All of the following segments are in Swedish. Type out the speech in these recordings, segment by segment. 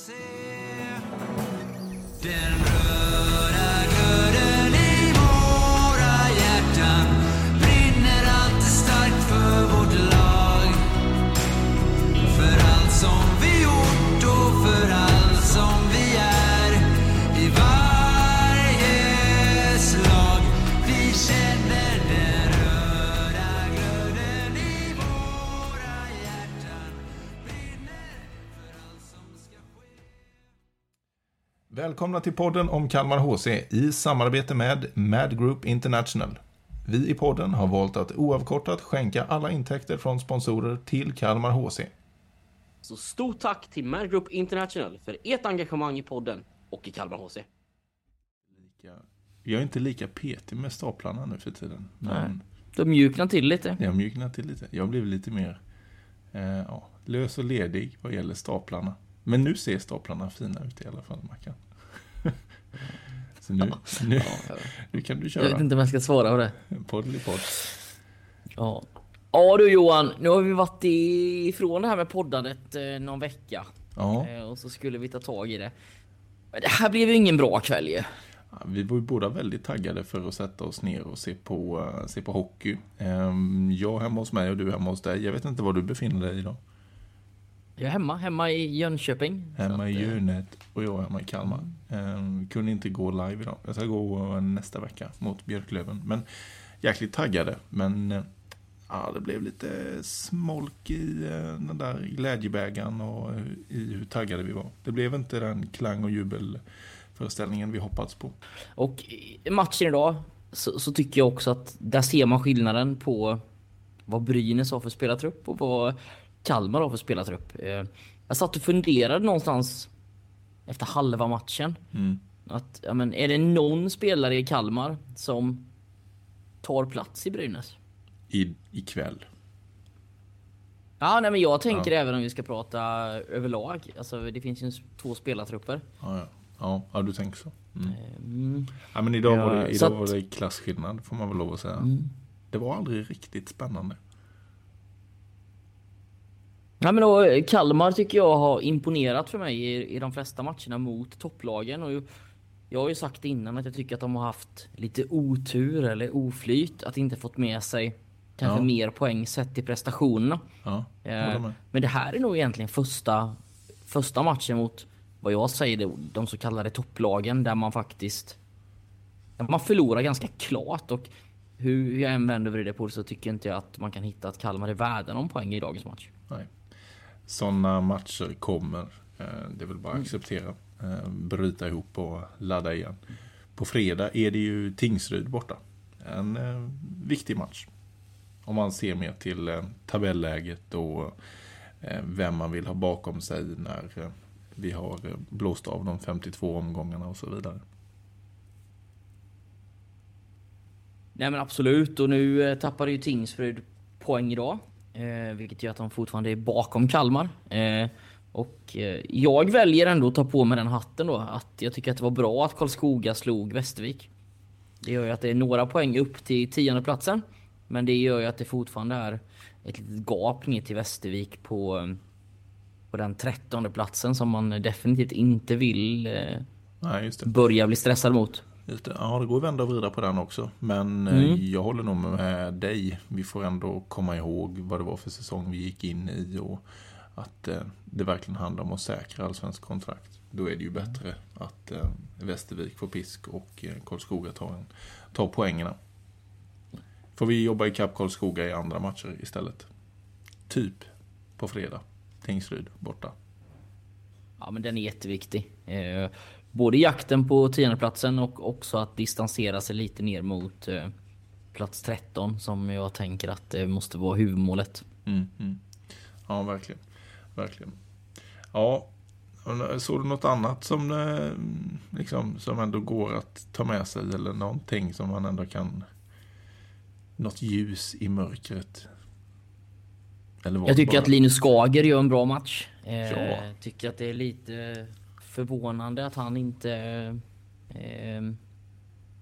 HC. Välkomna till podden om Kalmar HC i samarbete med Mad Group International. Vi i podden har valt att oavkortat skänka alla intäkter från sponsorer till Kalmar HC. Så stort tack till Mad Group International för ert engagemang i podden och i Kalmar HC. Jag är inte lika petig med staplarna nu för tiden. Men De mjuknar till lite. jag har mjuknat till lite. Jag har blivit lite mer eh, ja, lös och ledig vad gäller staplarna. Men nu ser staplarna fina ut i alla fall, Mackan. Så nu, nu, nu kan du Jag vet köra. inte om jag ska svara på det. Poddelipodd. Ja. Ja du Johan, nu har vi varit ifrån det här med poddandet eh, någon vecka. Ja, Eh, och så skulle vi ta tag i det. Men det här blev ju ingen bra kväll ju. vi var ju båda väldigt taggade för att sätta oss ner och se på, eh, se på hockey. Ehm, jag hemma hos mig och du hemma hos dig. Jag vet inte var du befinner dig idag. Jag är hemma, hemma i Jönköping. Hemma i att, eh, Djurnet och jag hemma i Kalmar. Ehm, kunde inte gå live idag. Jag ska gå eh, nästa vecka mot Björklöven. Men jäkligt taggade. Men eh, ja, det blev lite smolk i eh, den där glädjebägaren och eh, i hur taggade vi var. Det blev inte den klang och jubelföreställningen vi hoppats på. Och i matchen idag så, så tycker jag också att där ser man skillnaden på vad Brynäs har för spelartrupp och vad Kalmar har för spelartrupp. Eh, Jag satt och funderade någonstans efter halva matchen. Mm. Att, ja, men, är det någon spelare i Kalmar som tar plats i Brynäs? I, ikväll. Ja, nej, men jag tänker även om vi ska prata överlag. Alltså, det finns ju två spelartrupper. Ja, ja. Ja, ja, du tänker så. Mm. Mm. Ja, men idag, Ja, var det, idag att- var det klasskillnad, får man väl lov att säga. Det var aldrig riktigt spännande. Ja, men då, Kalmar tycker jag har imponerat för mig i, i de flesta matcherna mot topplagen. Och jag har ju sagt innan att jag tycker att de har haft lite otur eller oflyt. Att inte fått med sig kanske Ja. mer poäng sett till prestationerna. Ja, Eh. Men det här är nog egentligen första, första matchen mot vad jag säger de, så kallade topplagen där man faktiskt man förlorar ganska klart och hur jag än vänder och vrider på det så tycker inte jag att man kan hitta att Kalmar är värda någon poäng i dagens match. Nej. Sådana matcher kommer. Eh, Det är väl bara att acceptera. Eh, Bryta ihop och ladda igen. På fredag är det ju Tingsryd borta. En eh, viktig match. Om man ser mer till tabelläget och vem man vill ha bakom sig när vi har blåst av de 52 omgångarna och så vidare. Nej men absolut och nu tappade ju Tingsryd poäng idag. Eh, vilket gör att de fortfarande är bakom Kalmar. Eh, och eh, jag väljer ändå att ta på mig den hatten då. Att jag tycker att det var bra att Karlskoga slog Västervik. Det gör ju att det är några poäng upp till tionde platsen. Men det gör ju att det fortfarande är ett litet gap ner till Västervik på, eh, på den trettonde platsen som man definitivt inte vill eh, Nej, börja bli stressad mot. Det. Ja, det går att vända och vrida på den också. Men eh, jag håller nog med dig. Vi får ändå komma ihåg vad det var för säsong vi gick in i och att eh, det verkligen handlar om att säkra allsvensk kontrakt. Då är det ju bättre att eh, Västervik får pisk och eh, Karlskoga tar, en, tar poängerna. Får vi jobba ikapp Karlskoga i andra matcher istället. Typ på fredag. Tingsryd borta. Ja men den är jätteviktig. Eh, både jakten på tiondeplatsen och också att distansera sig lite ner mot eh, plats 13 som jag tänker att det måste vara huvudmålet. Mm, mm. Ja, verkligen. Verkligen. Ja, och såg du något annat som, eh, liksom, som ändå går att ta med sig eller någonting som man ändå kan... Något ljus i mörkret? Jag tycker bara- att Linus Skager gör en bra match. Eh, Ja. Tycker att det är lite förvånande att han inte eh,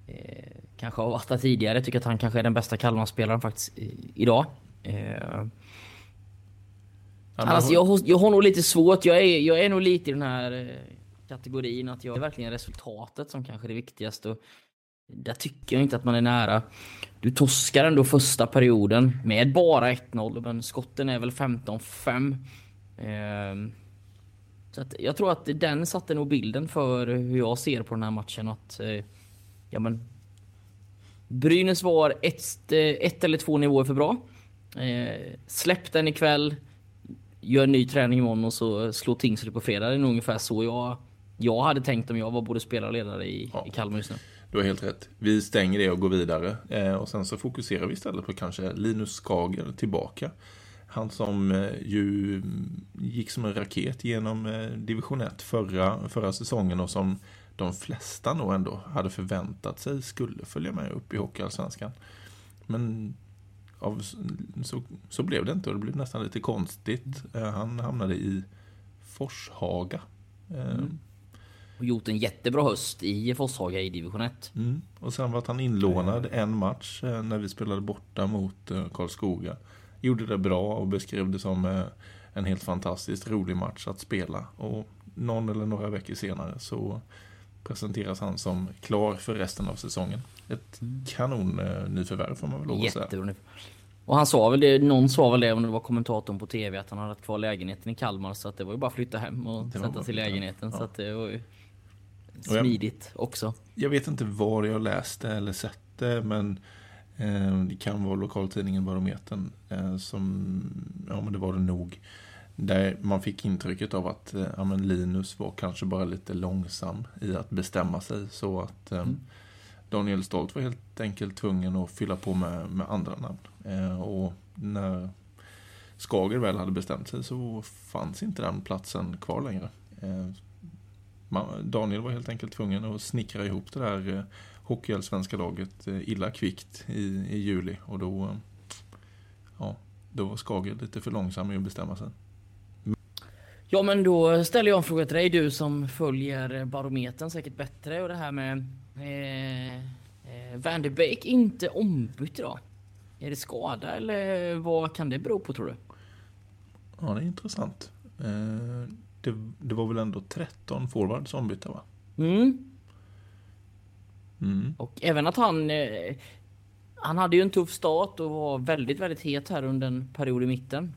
eh, kanske har varit där tidigare. Tycker att han kanske är den bästa Kalmarspelaren faktiskt i, idag. Eh, Alltså, jag, har- jag har nog lite svårt. Jag är, jag är nog lite i den här eh, kategorin att jag är verkligen resultatet som kanske är det viktigaste. Och där tycker jag inte att man är nära. Du torskar ändå första perioden med bara 1-0, men skotten är väl 15-5. Så att jag tror att den satte nog bilden för hur jag ser på den här matchen. Att, eh, ja, men, Brynäs var ett, eh, ett eller två nivåer för bra. Eh, släpp den ikväll, gör en ny träning imorgon och så slå Tingsryd på fredag. Det är nog ungefär så jag, jag hade tänkt om jag var både spelare och ledare i, Ja. i Kalmar just nu. Du har helt rätt. Vi stänger det och går vidare. Eh, och sen så fokuserar vi istället på kanske Linus Skager tillbaka. Han som eh, ju mm, gick som en raket genom eh, division 1 förra, förra säsongen och som de flesta nog ändå hade förväntat sig skulle följa med upp i Hockeyallsvenskan. Men av, så, så blev det inte och det blev nästan lite konstigt. Eh, han hamnade i Forshaga. Eh, Och gjort en jättebra höst i Forshaga i division 1. Mm. Och sen var han inlånad en match när vi spelade borta mot Karlskoga. Gjorde det bra och beskrev det som eh, en helt fantastiskt rolig match att spela. Och någon eller några veckor senare så presenteras han som klar för resten av säsongen. Ett kanon eh, nyförvärv får man väl lov att säga. Och han sa väl det, någon sa väl det om det var kommentatorn på TV att han hade kvar lägenheten i Kalmar så att det var ju bara att flytta hem och sätta sig i lägenheten. Så Ja. att det var ju Och jag- smidigt också. Jag vet inte var jag läste eller sett det, men det kan vara lokaltidningen Barometern eh, som, ja men det var det nog. Där man fick intrycket av att eh, ja, men Linus var kanske bara lite långsam i att bestämma sig. Så att eh, Daniel Stolt var helt enkelt tvungen att fylla på med, med andra namn. Eh, och när Skager väl hade bestämt sig så fanns inte den platsen kvar längre. Eh, Daniel var helt enkelt tvungen att snickra ihop det där eh, hockeyallsvenska laget eh, illa kvickt i, i juli och då, eh, ja, då var Skager lite för långsam i att bestämma sig. Ja men då ställer jag en fråga till dig du som följer barometern säkert bättre och det här med eh, eh, Van de Beek inte ombytt idag. Är det skada eller vad kan det bero på tror du? Ja, det är intressant. Eh, det, det var väl ändå 13 forwards ombytta va? Mm. Mm. Och även att han eh, Han hade ju en tuff start och var väldigt väldigt het här under en period i mitten.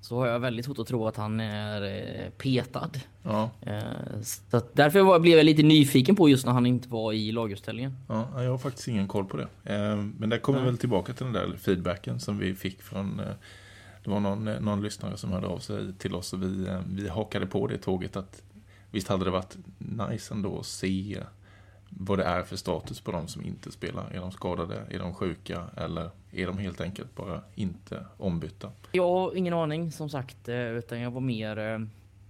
Så har jag väldigt svårt att tro att han är eh, petad. Ja, Eh, så därför var, blev jag lite nyfiken på just när han inte var i laguppställningen. ja, jag har faktiskt ingen koll på det. Men där kommer vi väl tillbaka till den där feedbacken som vi fick från det var någon, någon lyssnare som hörde av sig till oss och vi, vi hakade på det tåget att visst hade det varit nice ändå att se vad det är för status på de som inte spelar. Är de skadade? Är de sjuka? Eller är de helt enkelt bara inte ombytta? Jag har ingen aning som sagt, eh, utan jag var mer, eh,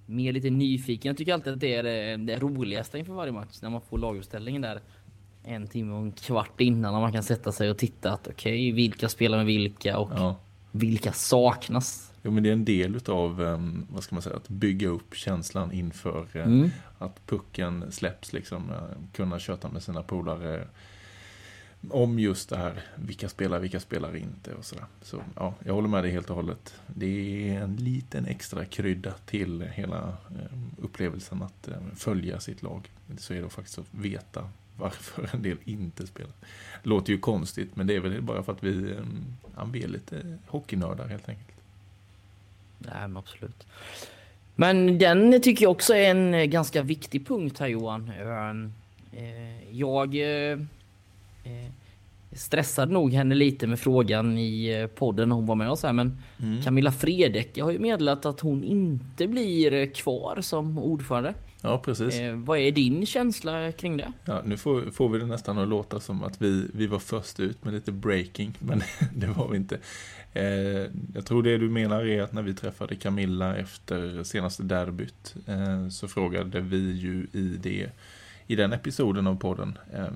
mer lite nyfiken. Jag tycker alltid att det är det, det roligaste inför varje match när man får laguppställningen där en timme och en kvart innan och man kan sätta sig och titta att okej, vilka spelar med vilka och Ja. vilka saknas. Jo, men det är en del utav, um, vad ska man säga, att bygga upp känslan inför eh, Mm. att pucken släpps, liksom, eh, kunna köta med sina polare om just det här, vilka spelar, vilka spelar inte och sådär. Så ja, jag håller med dig helt och hållet. Det är en liten extra krydda till hela eh, upplevelsen att eh, följa sitt lag. Så är det faktiskt att veta varför en del inte spelar. Låter ju konstigt, men det är väl bara för att vi, ja, vi är lite hockeynördar helt enkelt. Nej, men absolut. Men den tycker jag också är en eh, ganska viktig punkt här Johan. Ehm, eh, Jag eh, stressade nog henne lite med frågan i podden när hon var med oss här men Camilla Fredecke har ju meddelat att hon inte blir kvar som ordförande. Ja, precis. Vad är din känsla kring det? Ja, nu får, får vi det nästan att låta som att vi, vi var först ut med lite breaking, men det var vi inte. Eh, jag tror det du menar är att när vi träffade Camilla efter senaste derbyt eh, så frågade vi ju i, det, i den episoden av podden eh,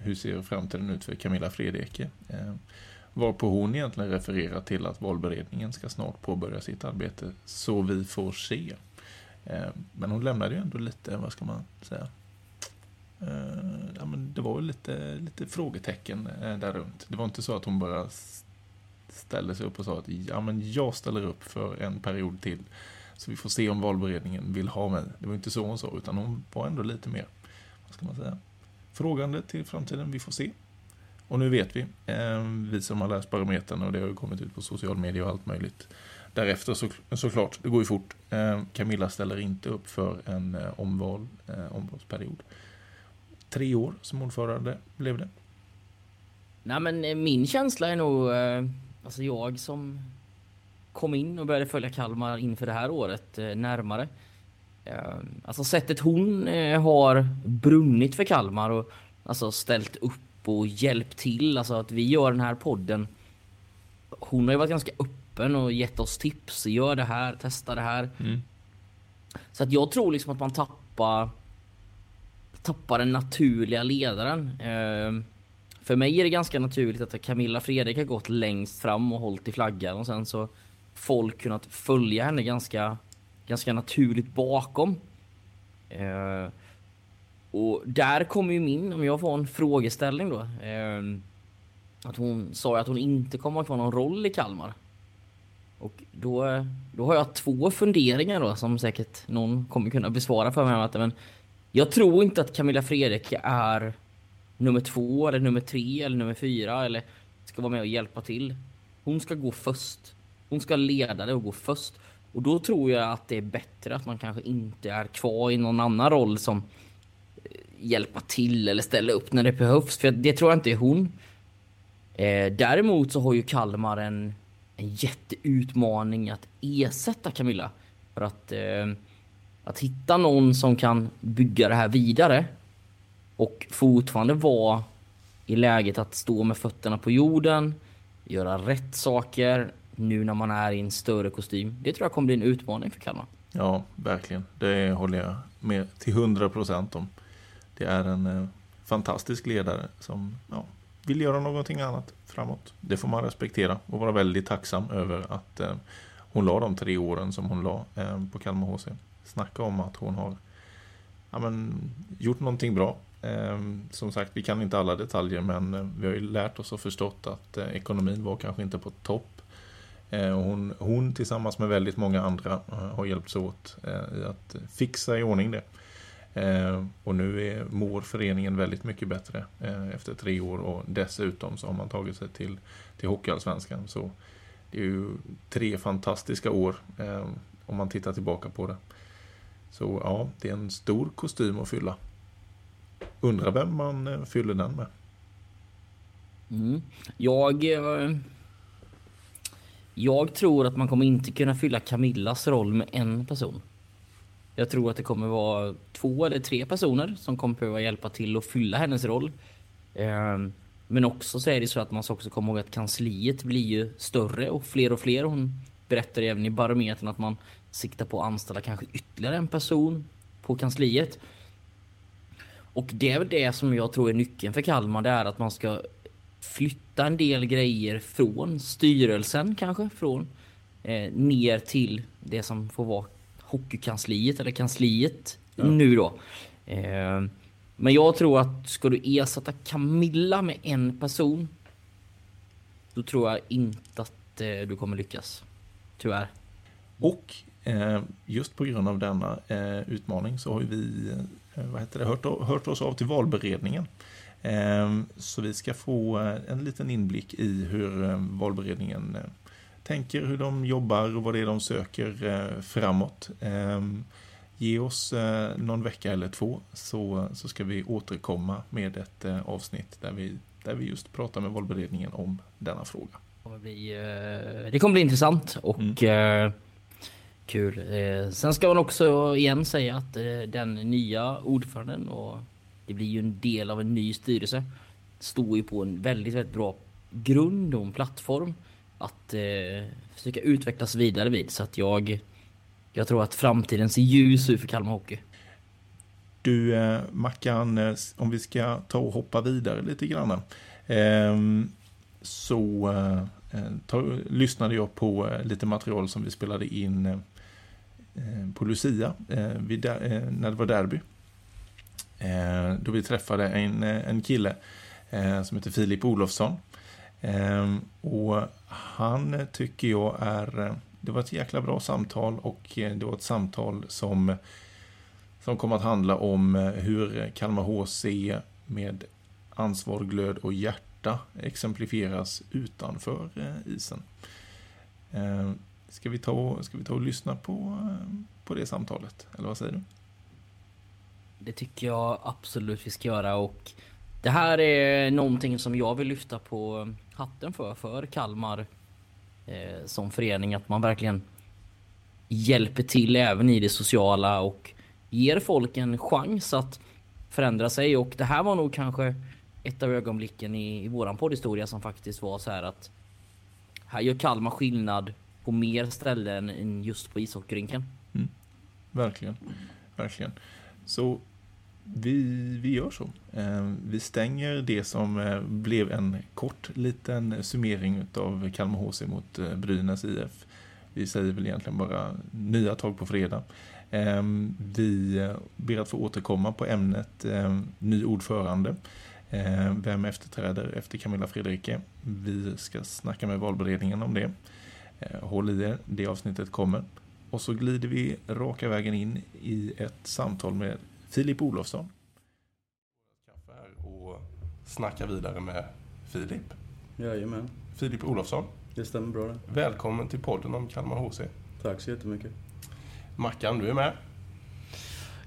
hur ser framtiden ut för Camilla Fredeke? Varpå hon egentligen refererar till att valberedningen ska snart påbörja sitt arbete, så vi får se. Men hon lämnade ju ändå lite, vad ska man säga, ja, men det var ju lite, lite frågetecken där runt. Det var inte så att hon bara ställde sig upp och sa att ja, men jag ställer upp för en period till. Så vi får se om valberedningen vill ha mig. Det var inte så hon sa, utan hon var ändå lite mer, vad ska man säga, frågande till framtiden. Vi får se. Och nu vet vi, eh, vi som har läst barometern och det har ju kommit ut på social media och allt möjligt. Därefter så, såklart, det går ju fort. Eh, Camilla ställer inte upp för en eh, omval, eh, omvalsperiod. Tre år som ordförande blev det. Nej men eh, min känsla är nog, eh, alltså jag som kom in och började följa Kalmar inför det här året eh, närmare. Eh, alltså sättet hon eh, har brunnit för Kalmar och alltså ställt upp och hjälpt till, alltså att vi gör den här podden. Hon har ju varit ganska öppen och gett oss tips. Gör det här, testa det här. Mm. Så att jag tror liksom att man tappar tappar den naturliga ledaren. För mig är det ganska naturligt att Camilla Fredrik har gått längst fram och hållit i flaggan och sen så folk kunnat följa henne ganska, ganska naturligt bakom. Eh, och där kommer ju min, om jag får en frågeställning då. Eh, att hon sa att hon inte kommer att ha någon roll i Kalmar. Och då, då har jag två funderingar då som säkert någon kommer kunna besvara för mig. Men jag tror inte att Camilla Fredrik är nummer två eller nummer tre eller nummer fyra eller ska vara med och hjälpa till. Hon ska gå först. Hon ska leda det och gå först. Och då tror jag att det är bättre att man kanske inte är kvar i någon annan roll som eh, hjälpa till eller ställa upp när det behövs. För det tror jag inte är hon. Eh, däremot så har ju Kalmar en, en jätteutmaning att ersätta Camilla. För att, eh, att hitta någon som kan bygga det här vidare och fortfarande vara i läget att stå med fötterna på jorden, göra rätt saker nu när man är i en större kostym. Det tror jag kommer bli en utmaning för Kalmar. Ja, verkligen. Det håller jag med till hundra procent om. Det är en eh, fantastisk ledare som ja, vill göra någonting annat framåt. Det får man respektera och vara väldigt tacksam över att eh, hon la de tre åren som hon la eh, på Kalmar HC. Snacka om att hon har ja, men, gjort någonting bra. Ehm, som sagt, vi kan inte alla detaljer men eh, vi har ju lärt oss och förstått att eh, ekonomin var kanske inte på topp. Eh, hon, hon tillsammans med väldigt många andra har hjälpts åt i att fixa i ordning det. Ehm, och nu är, mår föreningen väldigt mycket bättre efter tre år och dessutom så har man tagit sig till, till Hockeyallsvenskan. Så det är ju tre fantastiska år ehm, om man tittar tillbaka på det. Så ja, det är en stor kostym att fylla. Undrar vem man eh, fyller den med. Mm. Jag... Eh, jag tror att man kommer inte kunna fylla Camillas roll med en person. Jag tror att det kommer vara två eller tre personer som kommer behöva hjälpa till att fylla hennes roll. Ehm, men också så är det så att man ska också komma ihåg att kansliet blir ju större och fler och fler. Hon berättar även i barometern att man siktar på att anställa kanske ytterligare en person på kansliet. Och det är det som jag tror är nyckeln för Kalmar. Det är att man ska flytta en del grejer från styrelsen kanske. Från eh, ner till det som får vara hockeykansliet eller kansliet nu då. Eh, men jag tror att ska du ersätta Camilla med en person. Då tror jag inte att eh, du kommer lyckas. Tyvärr. Och just på grund av denna eh, utmaning så har vi eh, vad heter det, hört, hört oss av till valberedningen. Eh, så vi ska få eh, en liten inblick i hur eh, valberedningen eh, tänker, hur de jobbar och vad det är de söker eh, framåt. Eh, ge oss eh, någon vecka eller två så, så ska vi återkomma med ett eh, avsnitt där vi, där vi just pratar med valberedningen om denna fråga. Det kommer bli, eh, det kommer bli intressant och eh, kul. Eh, sen ska man också igen säga att eh, den nya ordföranden och det blir ju en del av en ny styrelse. Står ju på en väldigt, väldigt bra grund och en plattform att eh, försöka utvecklas vidare vid. Så att jag, jag tror att framtiden ser ljus ut för Kalmar Hockey. Du, eh, Mackan, eh, om vi ska ta och hoppa vidare lite grann. Ehm, så eh, eh, ta, lyssnade jag på eh, lite material som vi spelade in eh, Eh, på Lucia, eh, vid, eh, när det var derby. Eh, då vi träffade en, eh, en kille eh, som heter Filip Olofsson. Ehm, och han eh, tycker jag är... Det var ett jäkla bra samtal och det var ett samtal som, som kom att handla om hur Kalmar HC med ansvar, glöd och hjärta exemplifieras utanför isen. Ehm, Ska vi, ta, ska vi ta och lyssna på, eh, på det samtalet? Eller vad säger du? Det tycker jag absolut vi ska göra och det här är någonting som jag vill lyfta på hatten för, för Kalmar eh, som förening. Att man verkligen hjälper till även i det sociala och ger folk en chans att förändra sig. Och det här var nog kanske ett av ögonblicken i, i våran poddhistoria som faktiskt var så här att här gör Kalmar skillnad på mer ställen än just på ishockeyrinken. Mm. Verkligen. Verkligen. Så vi, vi gör så. Eh, vi stänger det som eh, blev en kort liten summering av Kalmar HC mot eh, Brynäs IF. Vi säger väl egentligen bara nya tag på fredag. Vi ber att få återkomma på ämnet ny ordförande. Vem efterträder efter Camilla Fredrike? Vi ska snacka med valberedningen om det. Eh, Håll i er, det avsnittet kommer. Och så glider vi raka vägen in i ett samtal med Filip Olofsson. Och snacka vidare med Filip. Jajamän, Filip Olofsson, det stämmer bra det. välkommen till podden om Kalmar HC. Tack så jättemycket. Mackan, du är med.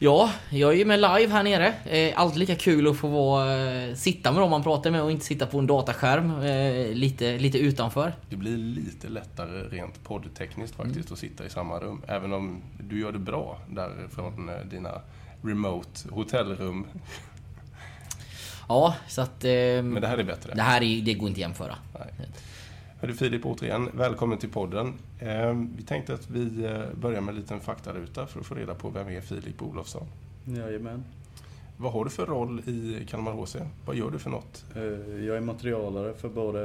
Ja, jag är ju med live här nere. Eh, alltid lika kul att få vara, eh, sitta med dem man pratar med och inte sitta på en dataskärm eh, lite, lite utanför. Det blir lite lättare rent poddtekniskt faktiskt att sitta i samma rum. Även om du gör det bra där från eh, dina remote hotellrum. Ja, så att... Eh, Men det här är bättre. det här är, det går inte att jämföra. Nej. Hörru Filip, återigen, välkommen till podden. Eh, vi tänkte att vi eh, börjar med en liten faktaruta för att få reda på vem är Filip Olofsson. Jajamän. Vad har du för roll i Kalmar HC? Vad gör du för något? Eh, Jag är materialare för både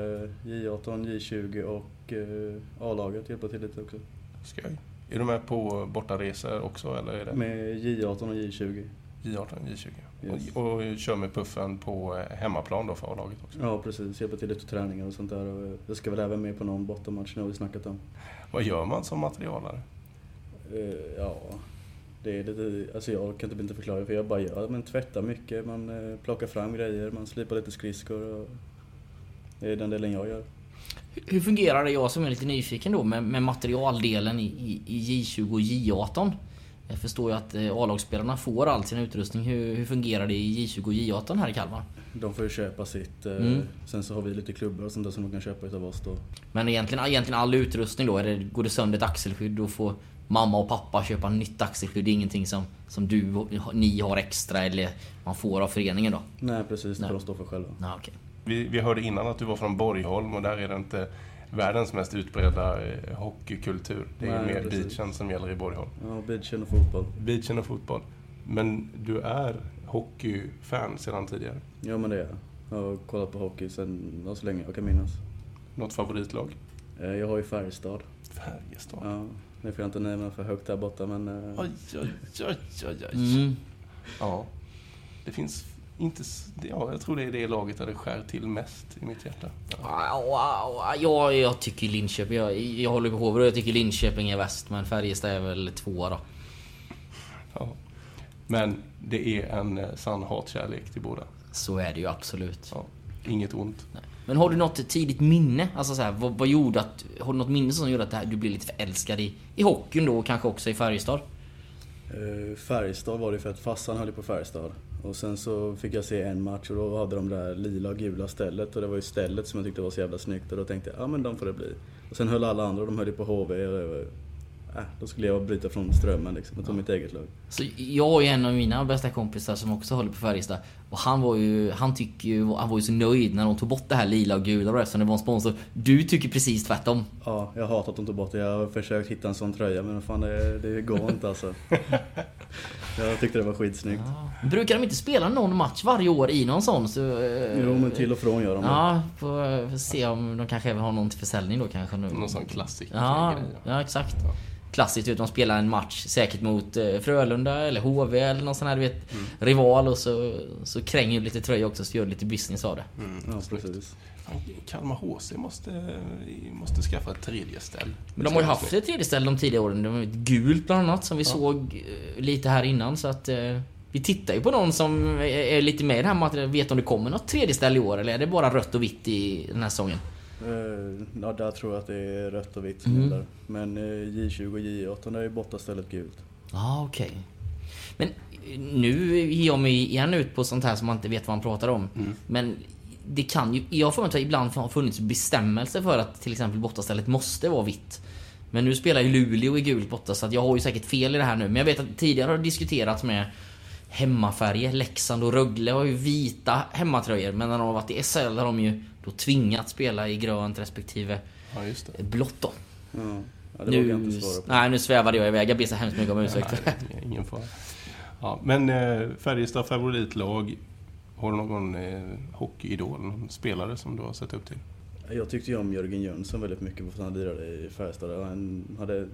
J18, J20 och eh, A-laget. Hjälper till lite också. Skoj. Är du med på bortaresor också eller är det Med J18 och J20. J18, J20? Yes. Och, och kör med puffen på eh, hemmaplan då för A-laget också? Ja precis, hjälper till lite träningar och sånt där. Och jag ska väl även med på någon bortamatch nu har vi snackat om. Vad gör man som materialare? Eh, Ja, det är lite, alltså jag kan typ inte förklara för jag bara gör Man tvättar mycket, man eh, plockar fram grejer, man slipar lite skridskor. Och det är den delen jag gör. Hur fungerar det, jag som är lite nyfiken då, med, med materialdelen i, i, i J20 och J18? Jag förstår ju att eh, A-lagsspelarna får all sin utrustning. Hur, hur fungerar det i J20 och J18 här i Kalmar? De får ju köpa sitt. eh, Mm. Sen så har vi lite klubbor och sånt där som de kan köpa utav oss då. Men egentligen, egentligen all utrustning då, är det, går det sönder ett axelskydd då får mamma och pappa köpa nytt axelskydd? Det är ingenting som, som du och ni har extra eller man får av föreningen då? Nej precis, det får de stå för själva. Ja, okej. Vi, vi hörde innan att du var från Borgholm och där är det inte världens mest utbredda eh, hockeykultur. Det är Nej, mer precis. beachen som gäller i Borgholm. Ja, beachen och fotboll. Beachen och fotboll. Men du är hockeyfan sedan tidigare. Ja men det är jag. Jag har kollat på hockey sen ja, så länge jag kan minnas. Något favoritlag? Eh, Jag har ju Färjestad. Färjestad. Ja, nu får jag inte nämna för högt där borta men... eh, Oj, oj, oj, oj, oj. Mm. Ja. Det finns inte... Ja, jag tror det är det laget där det skär till mest i mitt hjärta. Ja. Jag tycker Linköping, jag, jag håller på HV och jag tycker Linköping är väst men Färjestad är väl tvåa då. Ja. Men det är en eh, sann hatkärlek till båda. Så är det ju absolut. Ja. Inget ont. Nej. Men har du något tidigt minne? Alltså så här, vad, vad gjorde att... Har du något minne som gjorde att det här, du blev lite förälskad i, i hockeyn då och kanske också i Färjestad? Eh, Färjestad var det för att farsan höll på Färjestad. Och sen så fick jag se en match och då hade de det där lila och gula stället och det var ju stället som jag tyckte var så jävla snyggt och då tänkte jag, ja men de får det bli. Och sen höll alla andra, de höll ju på HV och var, äh, då skulle jag bryta från strömmen liksom och ta mitt eget lag. Så jag ju en av mina bästa kompisar som också håller på Färjestad. Och han var ju, han tycker ju, han var ju så nöjd när de tog bort det här lila och gula och eftersom det var en sponsor. Du tycker precis tvärtom. Ja, jag hatar att de tog bort det. Jag har försökt hitta en sån tröja men fan det, det går inte alltså. Jag tyckte det var skitsnyggt. Ja. Brukar de inte spela någon match varje år i någon sån? Så, eh, Jo men till och från gör de. Ja, får, får se om de kanske även har någon till försäljning då kanske nu. Någon sån klassiker Ja, ja exakt. Klassiskt ut, de spelar en match säkert mot eh, Frölunda eller HV eller någon sån här du vet, rival och så, så kränger du lite tröja också så gör du lite business av det. Ja, precis. Kalmar HC måste, måste skaffa ett tredje ställ. Men de har ju haft ett tredje ställe de tidigare åren. De har ju ett gult bland annat som vi såg eh, lite här innan så att eh, vi tittar ju på någon som är, lite med i det här materialet. Vet om det kommer något tredje ställe i år eller är det bara rött och vitt i den här säsongen? Eh, Ja, där tror jag att det är rött och vitt som Mm. gäller. Men eh, J20 och J18 där är borta stället gult. Ja, ah, okej. Men eh, nu ger jag mig igen ut på sånt här som man inte vet vad man pratar om. Men det kan ju... Jag får att det ibland har funnits bestämmelser för att till exempel bortastället måste vara vitt. Men nu spelar ju Luleå i gult borta så jag har ju säkert fel i det här nu. Men jag vet att tidigare har det diskuterats med hemmafärger. Leksand och Rögle har ju vita hemmatröjor. Men när de har varit i SHL har de ju då tvingats spela i grönt respektive Ja, just det. blått då. Ja, ja Nu, nej, nu svävade jag iväg. Jag ber så hemskt mycket om ursäkt. Ingen fara. Ja, men eh, Färjestad favoritlag. Har du någon eh, hockeyidol, någon spelare som du har sett upp till? Jag tyckte ju om Jörgen Jönsson väldigt mycket för att han lirade i Färjestad. Han hade,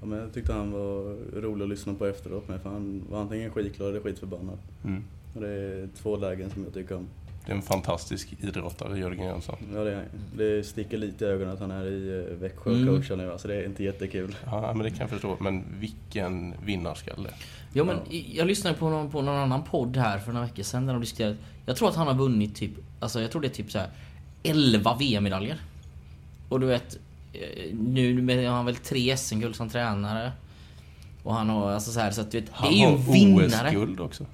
ja, men jag tyckte han var rolig att lyssna på efteråt med för han var antingen skitglad eller skitförbannad. Mm. Och det är två lägen som jag tycker om. Det är en fantastisk idrottare, Jörgen Jönsson. Ja, det, är, det sticker lite i ögonen att han är i eh, Växjö och Mm. coachar nu. Alltså det är inte jättekul. Ja, men det kan jag förstå. Men vilken vinnarskalle. Ja men jag lyssnade på någon, på någon annan podd här för några veckor sedan där de diskuterade Jag tror att han har vunnit typ, alltså jag tror det är typ så här 11 VM-medaljer. Och du vet, nu med- har han väl tre SM-guld som tränare. Och han har alltså så här så att du vet, det Han är ju en har vinnare. OS-guld också.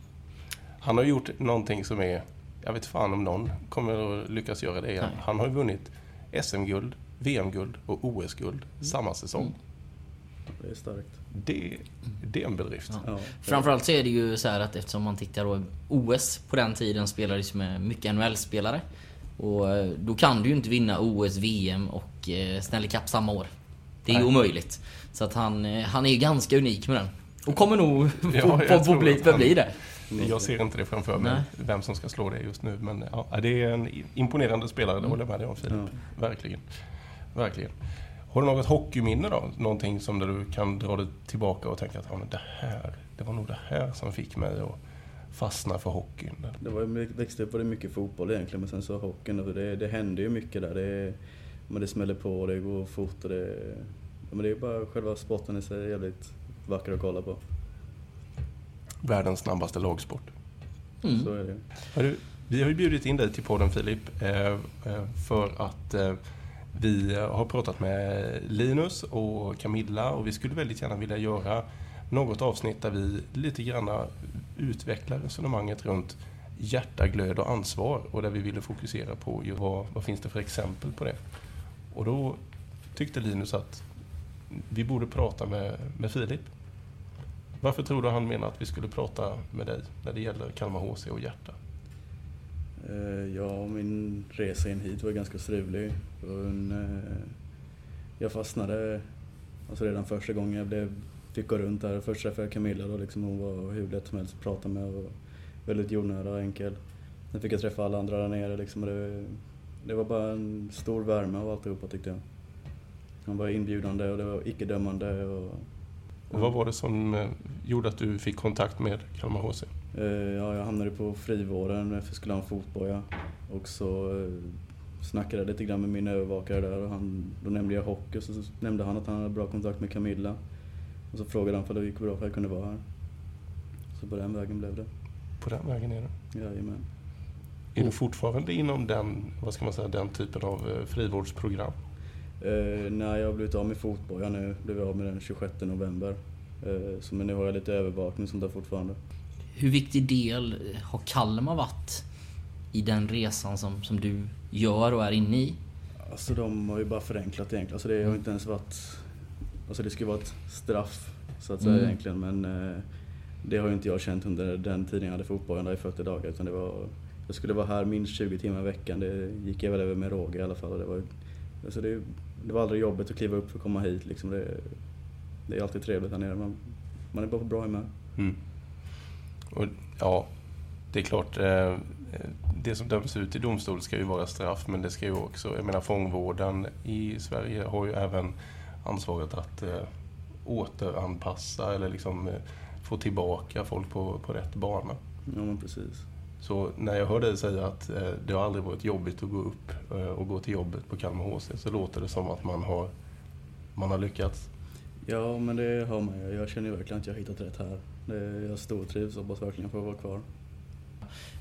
Han har gjort någonting som är... Jag vet fan om någon kommer att lyckas göra det igen. Nej. Han har ju vunnit SM-guld, VM-guld och OS-guld Mm. samma säsong. Det är starkt. Det, det är en bedrift. Ja. Ja, Framförallt så är det ju så här att eftersom man tittar då OS på den tiden spelades med mycket NHL-spelare. Och eh, då kan du ju inte vinna OS, VM och eh, Stanley Cup samma år. Det är ju Nej. omöjligt. Så att han, eh, han är ju ganska unik med den. Och kommer nog Ja, få, bli, förbli det. Jag ser inte det framför mig, Nej. vem som ska slå det just nu. Men ja, det är en imponerande spelare, det håller jag med dig om Filip. Verkligen. Verkligen. Har du något hockeyminne då? Någonting som där du kan dra dig tillbaka och tänka att ja, men det här, det var nog det här som fick mig att fastna för hockeyn. Det var, ju- växte upp var det mycket fotboll egentligen men sen så hockeyn, alltså det, det hände ju mycket där. Det, men det smäller på och det går fort och det... Men det är bara själva sporten i sig är jävligt vacker att kolla på. Världens snabbaste lagsport. Mm. Så är det. Hörru, vi har ju bjudit in dig till podden Filip eh, eh, för att eh, vi har pratat med Linus och Camilla och vi skulle väldigt gärna vilja göra något avsnitt där vi lite grann utveckla resonemanget runt hjärta, glöd och ansvar och där vi ville fokusera på ju vad, vad finns det för exempel på det. Och då tyckte Linus att vi borde prata med, med Filip. Varför tror du han menar att vi skulle prata med dig när det gäller Kalmar HC och hjärta? Eh, ja, min resa in hit var ganska strulig. Eh, jag fastnade alltså redan första gången jag blev, fick gå runt där. Först träffade jag Camilla då, liksom, hon var hur lätt som helst att prata med och väldigt jordnära och enkel. Sen fick jag träffa alla andra där nere liksom, och det, det var bara en stor värme av alltihopa tyckte jag. Han var inbjudande och det var icke-dömande och Och vad var det som eh, gjorde att du fick kontakt med Kalmar HC? Eh, Ja, jag hamnade på frivården för jag skulle ha en fotboja. Och så eh, snackade jag lite grann med min övervakare där och han, då nämnde jag hockey och så nämnde han att han hade bra kontakt med Camilla. Och så frågade han om det gick bra för jag kunde vara här. Så på den vägen blev det. På den vägen är det. Jajamän. Är du fortfarande inom den, vad ska man säga, den typen av eh, frivårdsprogram? Eh, när jag har blivit av med fotboja nu, blev jag av med den 26 november. Eh, så men nu har jag lite övervakning som där fortfarande. Hur viktig del har Kalmar varit i den resan som, som du gör och är inne i? Alltså de har ju bara förenklat egentligen. Alltså det har inte ens varit... Alltså det skulle vara ett straff så att säga Mm. egentligen men eh, det har ju inte jag känt under den tiden jag hade fotbollen där i 40 dagar utan det var... Jag skulle vara här minst 20 timmar i veckan. Det gick jag väl över med råge i alla fall. Och det, var, alltså det, det var aldrig jobbigt att kliva upp för att komma hit liksom. Det, det är alltid trevligt här nere. Man, man är bara på bra humör. Mm. Och, ja, det är klart, eh, det som döms ut i domstol ska ju vara straff, men det ska ju också, jag menar fångvården i Sverige har ju även ansvaret att, eh, återanpassa eller liksom eh, få tillbaka folk på, på rätt bana. Ja men precis. Så när jag hör dig säga att eh, det har aldrig varit jobbigt att gå upp eh, och gå till jobbet på Kalmar HC så låter det som att man har, man har lyckats. Ja men det har man ju. Jag känner ju verkligen att jag har hittat rätt här. Det, jag stortrivs och hoppas verkligen få vara kvar.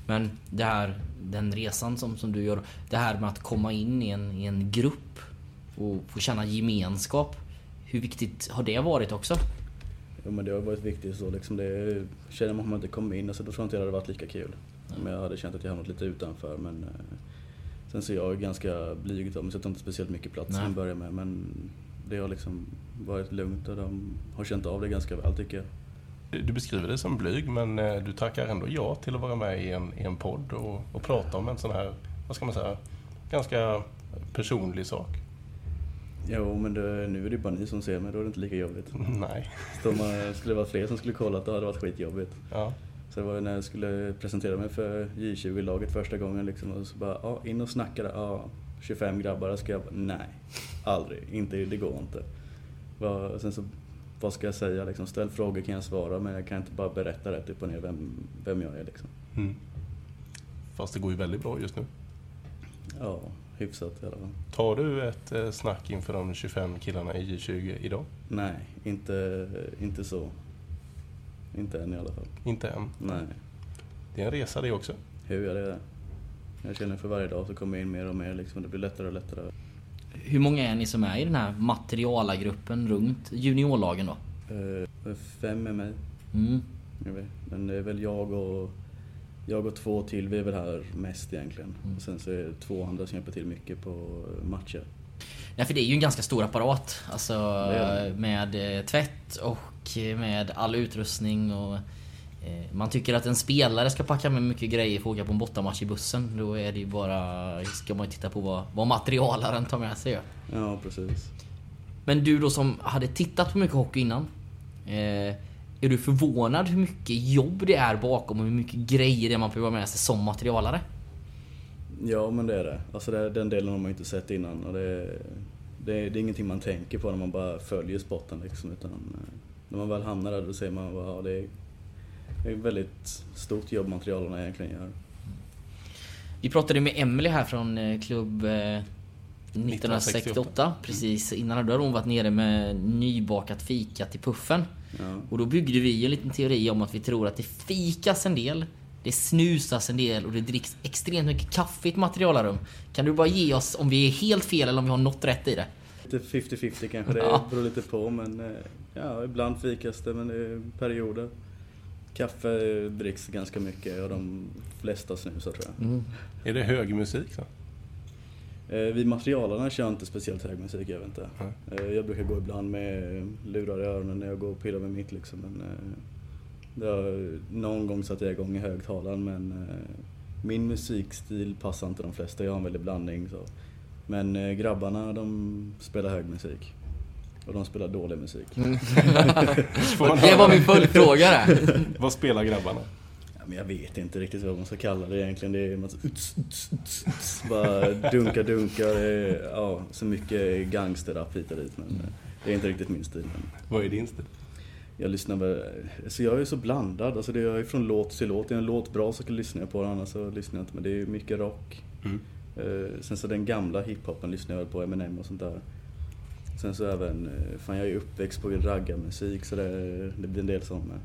Men det här, den resan som, som du gör, det här med att komma in i en, i en grupp och få känna gemenskap. Hur viktigt har det varit också? Jo men det har varit viktigt så liksom. Det, känner man att man inte kom in, alltså, då tror jag inte det hade varit lika kul. Om jag hade känt att jag hamnat lite utanför men eh, Sen så är jag ganska blyg av mig så jag tar inte speciellt mycket plats till att börja med men Det har liksom varit lugnt och de har känt av det ganska väl tycker jag. Du beskriver dig som blyg men eh, du tackar ändå ja till att vara med i en, i en podd och, och prata om en sån här, vad ska man säga, ganska personlig sak. Jo men det, nu är det bara ni som ser mig, då är det inte lika jobbigt. Nej. Så man skulle det vara fler som skulle kolla då hade det varit skitjobbigt. Ja. Så det var när jag skulle presentera mig för J20-laget första gången liksom och så bara, ja in och snacka där. Ja, 25 grabbar, ska jag bara, nej. Aldrig, inte, det går inte. Vad- Sen så, vad ska jag säga liksom? Ställ frågor kan jag svara men jag kan inte bara berätta rätt upp och ner vem, vem jag är liksom. Mm. Fast det går ju väldigt bra just nu. Ja, hyfsat i alla fall. Tar du ett eh, snack inför de 25 killarna i J20 idag? Nej, inte, inte så. Inte än i alla fall. Inte än. Nej, Det är en resa det också. hur är det? Jag känner för varje dag så kommer jag in mer och mer liksom. Det blir lättare och lättare. Hur många är ni som är i den här materialagruppen runt juniorlagen då? Eh, Fem är mig. Mm. Men det är väl jag och, jag och två till, vi är väl här mest egentligen. Och sen så är det två andra som hjälper till mycket på matcher. Ja, för det är ju en ganska stor apparat. Alltså Det det. med eh, tvätt och med all utrustning och eh, man tycker att en spelare ska packa med mycket grejer för att åka på en bortamatch i bussen. Då är det ju bara, ska man titta på vad, vad materialaren tar med sig. Ja, precis. Men du då som hade tittat på mycket hockey innan. Eh, är du förvånad hur mycket jobb det är bakom och hur mycket grejer det är man behöver med sig som materialare? Ja, men det är det. Alltså det, den delen har man inte sett innan. Och det, det, det är ingenting man tänker på när man bara följer spotten liksom. Utan eh, när man väl hamnar där då ser man att ja, det är, det är ett väldigt stort jobb materialerna egentligen gör. Vi pratade med Emily här från eh, klubb eh, 1968. 1968. Precis innan då hade hon varit nere med nybakat fika till puffen. Ja. Och då byggde vi en liten teori om att vi tror att det fikas en del, det snusas en del och det dricks extremt mycket kaffe i ett materialarum. Kan du bara ge oss om vi är helt fel eller om vi har något rätt i det? Lite 50-50 kanske, det Ja. beror lite på men eh, ja, ibland fikas det men det är perioder. Kaffe dricks ganska mycket och de flesta snusar tror jag. Är det hög musik? Så? Eh, Vi materialarna kör inte speciellt hög musik, jag vet inte. Eh, Jag brukar gå ibland med lurar i öronen när jag går och pillar med mitt liksom. Men, eh, det har, någon gång satte jag igång i högtalaren men min musikstil passar inte de flesta. Jag har en väldig blandning. Så. Men grabbarna de spelar hög musik. Och de spelar dålig musik. Man Det var min följdfråga där. Vad spelar grabbarna? Men jag vet inte riktigt vad man ska kalla det egentligen. Det är massa uts, uts, uts, uts, bara dunka, dunka. Är, ja, så mycket gangsterrap hit och dit. Men eh, det är inte riktigt min stil. Men Vad är din stil? jag lyssnar väl, så jag är så blandad. Alltså det är från låt till låt. Är en låt bra så lyssnar jag på den, annars så lyssnar jag inte. Men det är mycket rock. Mm. Eh, sen så den gamla hiphopen lyssnar jag väl på, Eminem och sånt där. Sen så även, eh, fan jag är uppväxt på raggarmusik så det, det blir en del sånt med.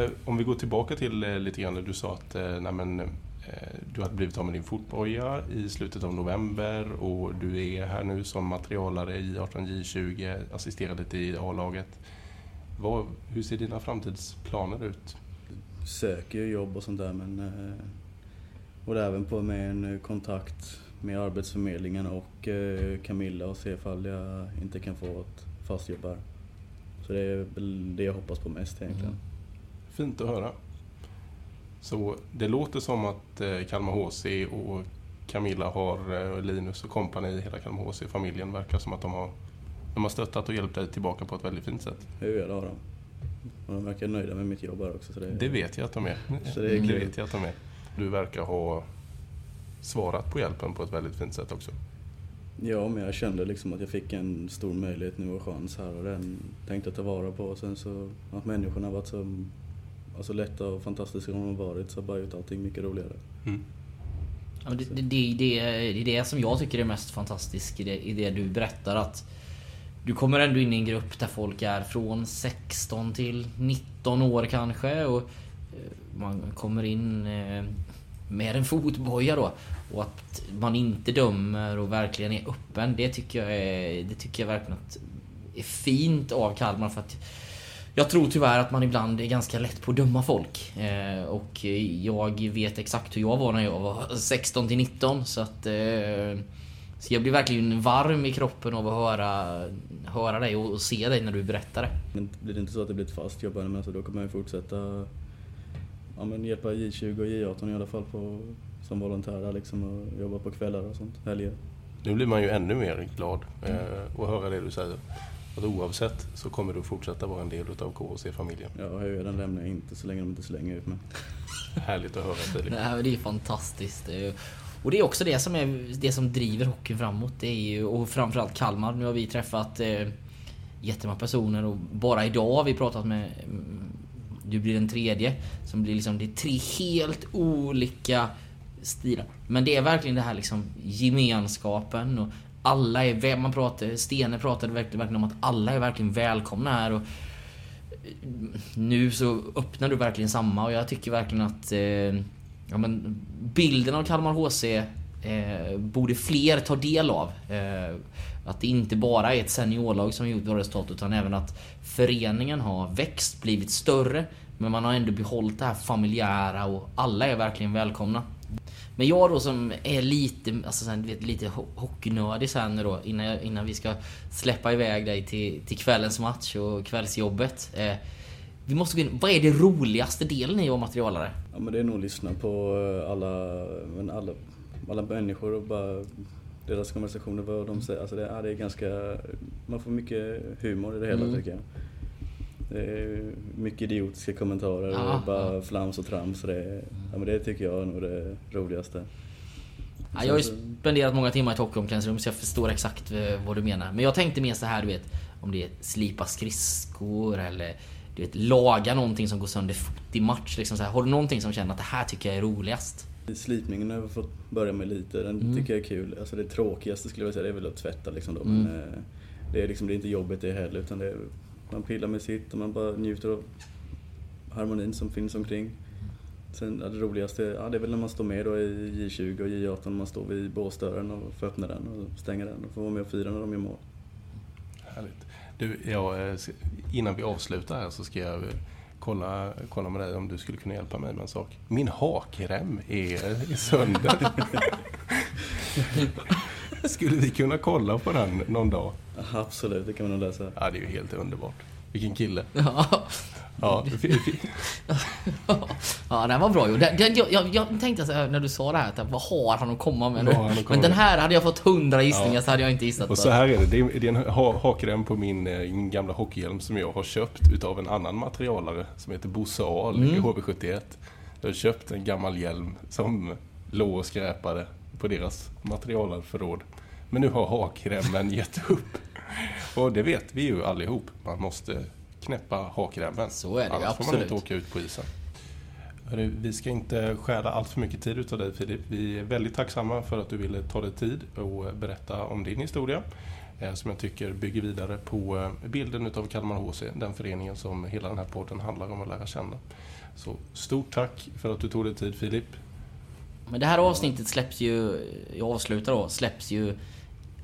Eh, om vi går tillbaka till eh, lite grann när du sa att eh, nej, men, du hade blivit av med din fotboja i slutet av november och du är här nu som materialare i 18J20, assisterar lite i A-laget. Vad, hur ser dina framtidsplaner ut? söker ju jobb och sånt där men... Och det är även på med en kontakt med Arbetsförmedlingen och Camilla och se ifall jag inte kan få ett fast jobb här. Så det är väl det jag hoppas på mest egentligen. Fint att höra. Så det låter som att eh, Kalmar HC och Camilla har, eh, och Linus och kompani, hela Kalmar HC-familjen verkar som att de har, de har stöttat och hjälpt dig tillbaka på ett väldigt fint sätt. Är det har de? Och de verkar nöjda med mitt jobb här också. Så det, Det vet jag att de är. Så det är det vet jag att de är. Du verkar ha svarat på hjälpen på ett väldigt fint sätt också. Ja, men jag kände liksom att jag fick en stor möjlighet nu och chans här och den tänkte jag ta vara på. Och sen så att människorna varit så alltså, lätta och fantastiska de har varit så har bara gjort allting mycket roligare. Mm. Ja, men det, det, det, det, är det som jag tycker är mest fantastiskt i det, i det du berättar att du kommer ändå in i en grupp där folk är från 16 till 19 år kanske och eh, man kommer in eh, med en fotboja då och att man inte dömer och verkligen är öppen. Det tycker jag är, det tycker jag verkligen att är fint av Kalmar för att jag tror tyvärr att man ibland är ganska lätt på att döma folk. Eh, och jag vet exakt hur jag var när jag var 16 till 19 så att eh, så jag blir verkligen varm i kroppen av att höra, höra dig och, och se dig när du berättar det. Men blir det inte så att det blir ett fast jobb här, men alltså, då kommer jag ju fortsätta ja, men hjälpa J20 och J18 i alla fall på, som volontär där liksom och jobba på kvällar och sånt, helger. Nu blir man ju ännu mer glad eh, att höra det du säger. Att oavsett så kommer du fortsätta vara en del utav KHC-familjen. Ja, höjden lämnar jag inte så länge de inte slänger ut mig. Härligt att höra Filip. Nej, det är fantastiskt. Det är- Och det är också det som, är, det som driver hockeyn framåt. Det är ju, och framförallt Kalmar. Nu har vi träffat eh, jättemånga personer och bara idag har vi pratat med du blir den tredje. Som blir liksom, det är tre helt olika stilar. Men det är verkligen det här liksom gemenskapen och alla är, man pratar, Stene pratade verkligen, verkligen om att alla är verkligen välkomna här och eh, nu så öppnar du verkligen samma och jag tycker verkligen att eh, ja, men bilden av Kalmar HC eh, borde fler ta del av. Eh, att det inte bara är ett seniorlag som gjort bra resultat utan även att föreningen har växt, blivit större. Men man har ändå behållit det här familjära och alla är verkligen välkomna. Men jag då som är lite, alltså sen, vet, lite ho- hockeynördig sen då innan, jag, innan vi ska släppa iväg dig till, till kvällens match och kvällsjobbet. Eh, vi måste gå in, vad är det roligaste delen i att vara materialare? Ja, men det är nog att lyssna på eh, alla, men alla, alla människor och bara deras konversationer, vad de säger. Alltså det, ja, det är ganska, man får mycket humor i det hela Mm. tycker jag. Det är mycket idiotiska kommentarer Ja, och bara flams och trams. Det, ja, men det tycker jag är nog det roligaste. Ja, jag har ju spenderat många timmar i ett hockeyomklädningsrum så jag förstår exakt eh, vad du menar. Men jag tänkte mer så här, du vet. Om det är slipa skridskor eller du vet, laga någonting som går sönder fort i match. Liksom så här. Har du någonting som känner att det här tycker jag är roligast? Slipningen har jag fått börja med lite, den Mm. tycker jag är kul. Alltså det tråkigaste skulle jag säga det är väl att tvätta liksom då. Men Mm. eh, det är liksom, det är inte jobbigt det heller utan det är, man pillar med sitt och man bara njuter av harmonin som finns omkring. Sen ja, det roligaste, ja det är väl när man står med då i J20 och J18, man står vid båsdörren och får öppna den och stänga den och får vara med och fira när de gör mål. Härligt. Du, jag, eh, innan vi avslutar här så ska jag eh, kolla, kolla med dig om du skulle kunna hjälpa mig med en sak. Min hakrem är, är sönder. skulle vi kunna kolla på den någon dag? Absolut, det kan man nog läsa. Ja, det är ju helt underbart. Vilken kille. Ja, Ja, ja den var bra ju. Den, den, jag, jag, jag tänkte så här, när du sa det här, att, vad har han att komma med nu? Komma Men den här hade jag fått hundra gissningar Ja. så hade jag inte gissat Och så här är det. Det är, det är en ha- hakrem på min, eh, min gamla hockeyhjälm som jag har köpt utav en annan materialare som heter Bosse Ahl i Mm. HV71. Jag har köpt en gammal hjälm som låg och skräpade på deras materialarförråd. Men nu har hakremmen gett upp. Och det vet vi ju allihop. Man måste knäppa hakremmen. Så är det Annars får man absolut. inte åka ut på isen. Vi ska inte stjäla allt för mycket tid utav dig Filip. Vi är väldigt tacksamma för att du ville ta dig tid och berätta om din historia. eh, Som jag tycker bygger vidare på eh, bilden utav Kalmar HC, den föreningen som hela den här podden handlar om att lära känna. Så stort tack för att du tog dig tid Filip. Men det här avsnittet släpps ju, jag avslutar då, släpps ju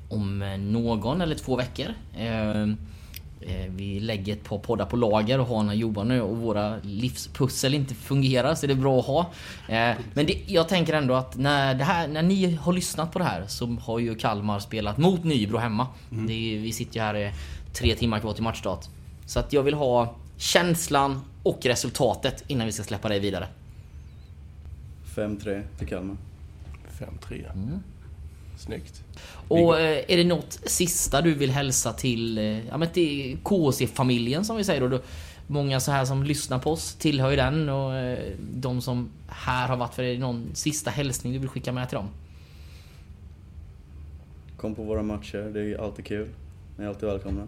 om någon eller två veckor. Eh, eh, Vi lägger ett par poddar på lager och har när Johan nu och våra livspussel inte fungerar så är det bra att ha. Eh, Men det, jag tänker ändå att när, det här, när ni har lyssnat på det här så har ju Kalmar spelat mot Nybro hemma. Det är, vi sitter ju här tre timmar kvar till matchstart. Så att jag vill ha känslan och resultatet innan vi ska släppa dig vidare. 5-3 till Kalmar. 5-3. Mm. Snyggt. Och eh, är det något sista du vill hälsa till, eh, ja, men till KC-familjen som vi säger då? då? Många så här som lyssnar på oss tillhör ju den och eh, de som här har varit för är det någon sista hälsning du vill skicka med till dem? kom på våra matcher, det är alltid kul. Ni är alltid välkomna.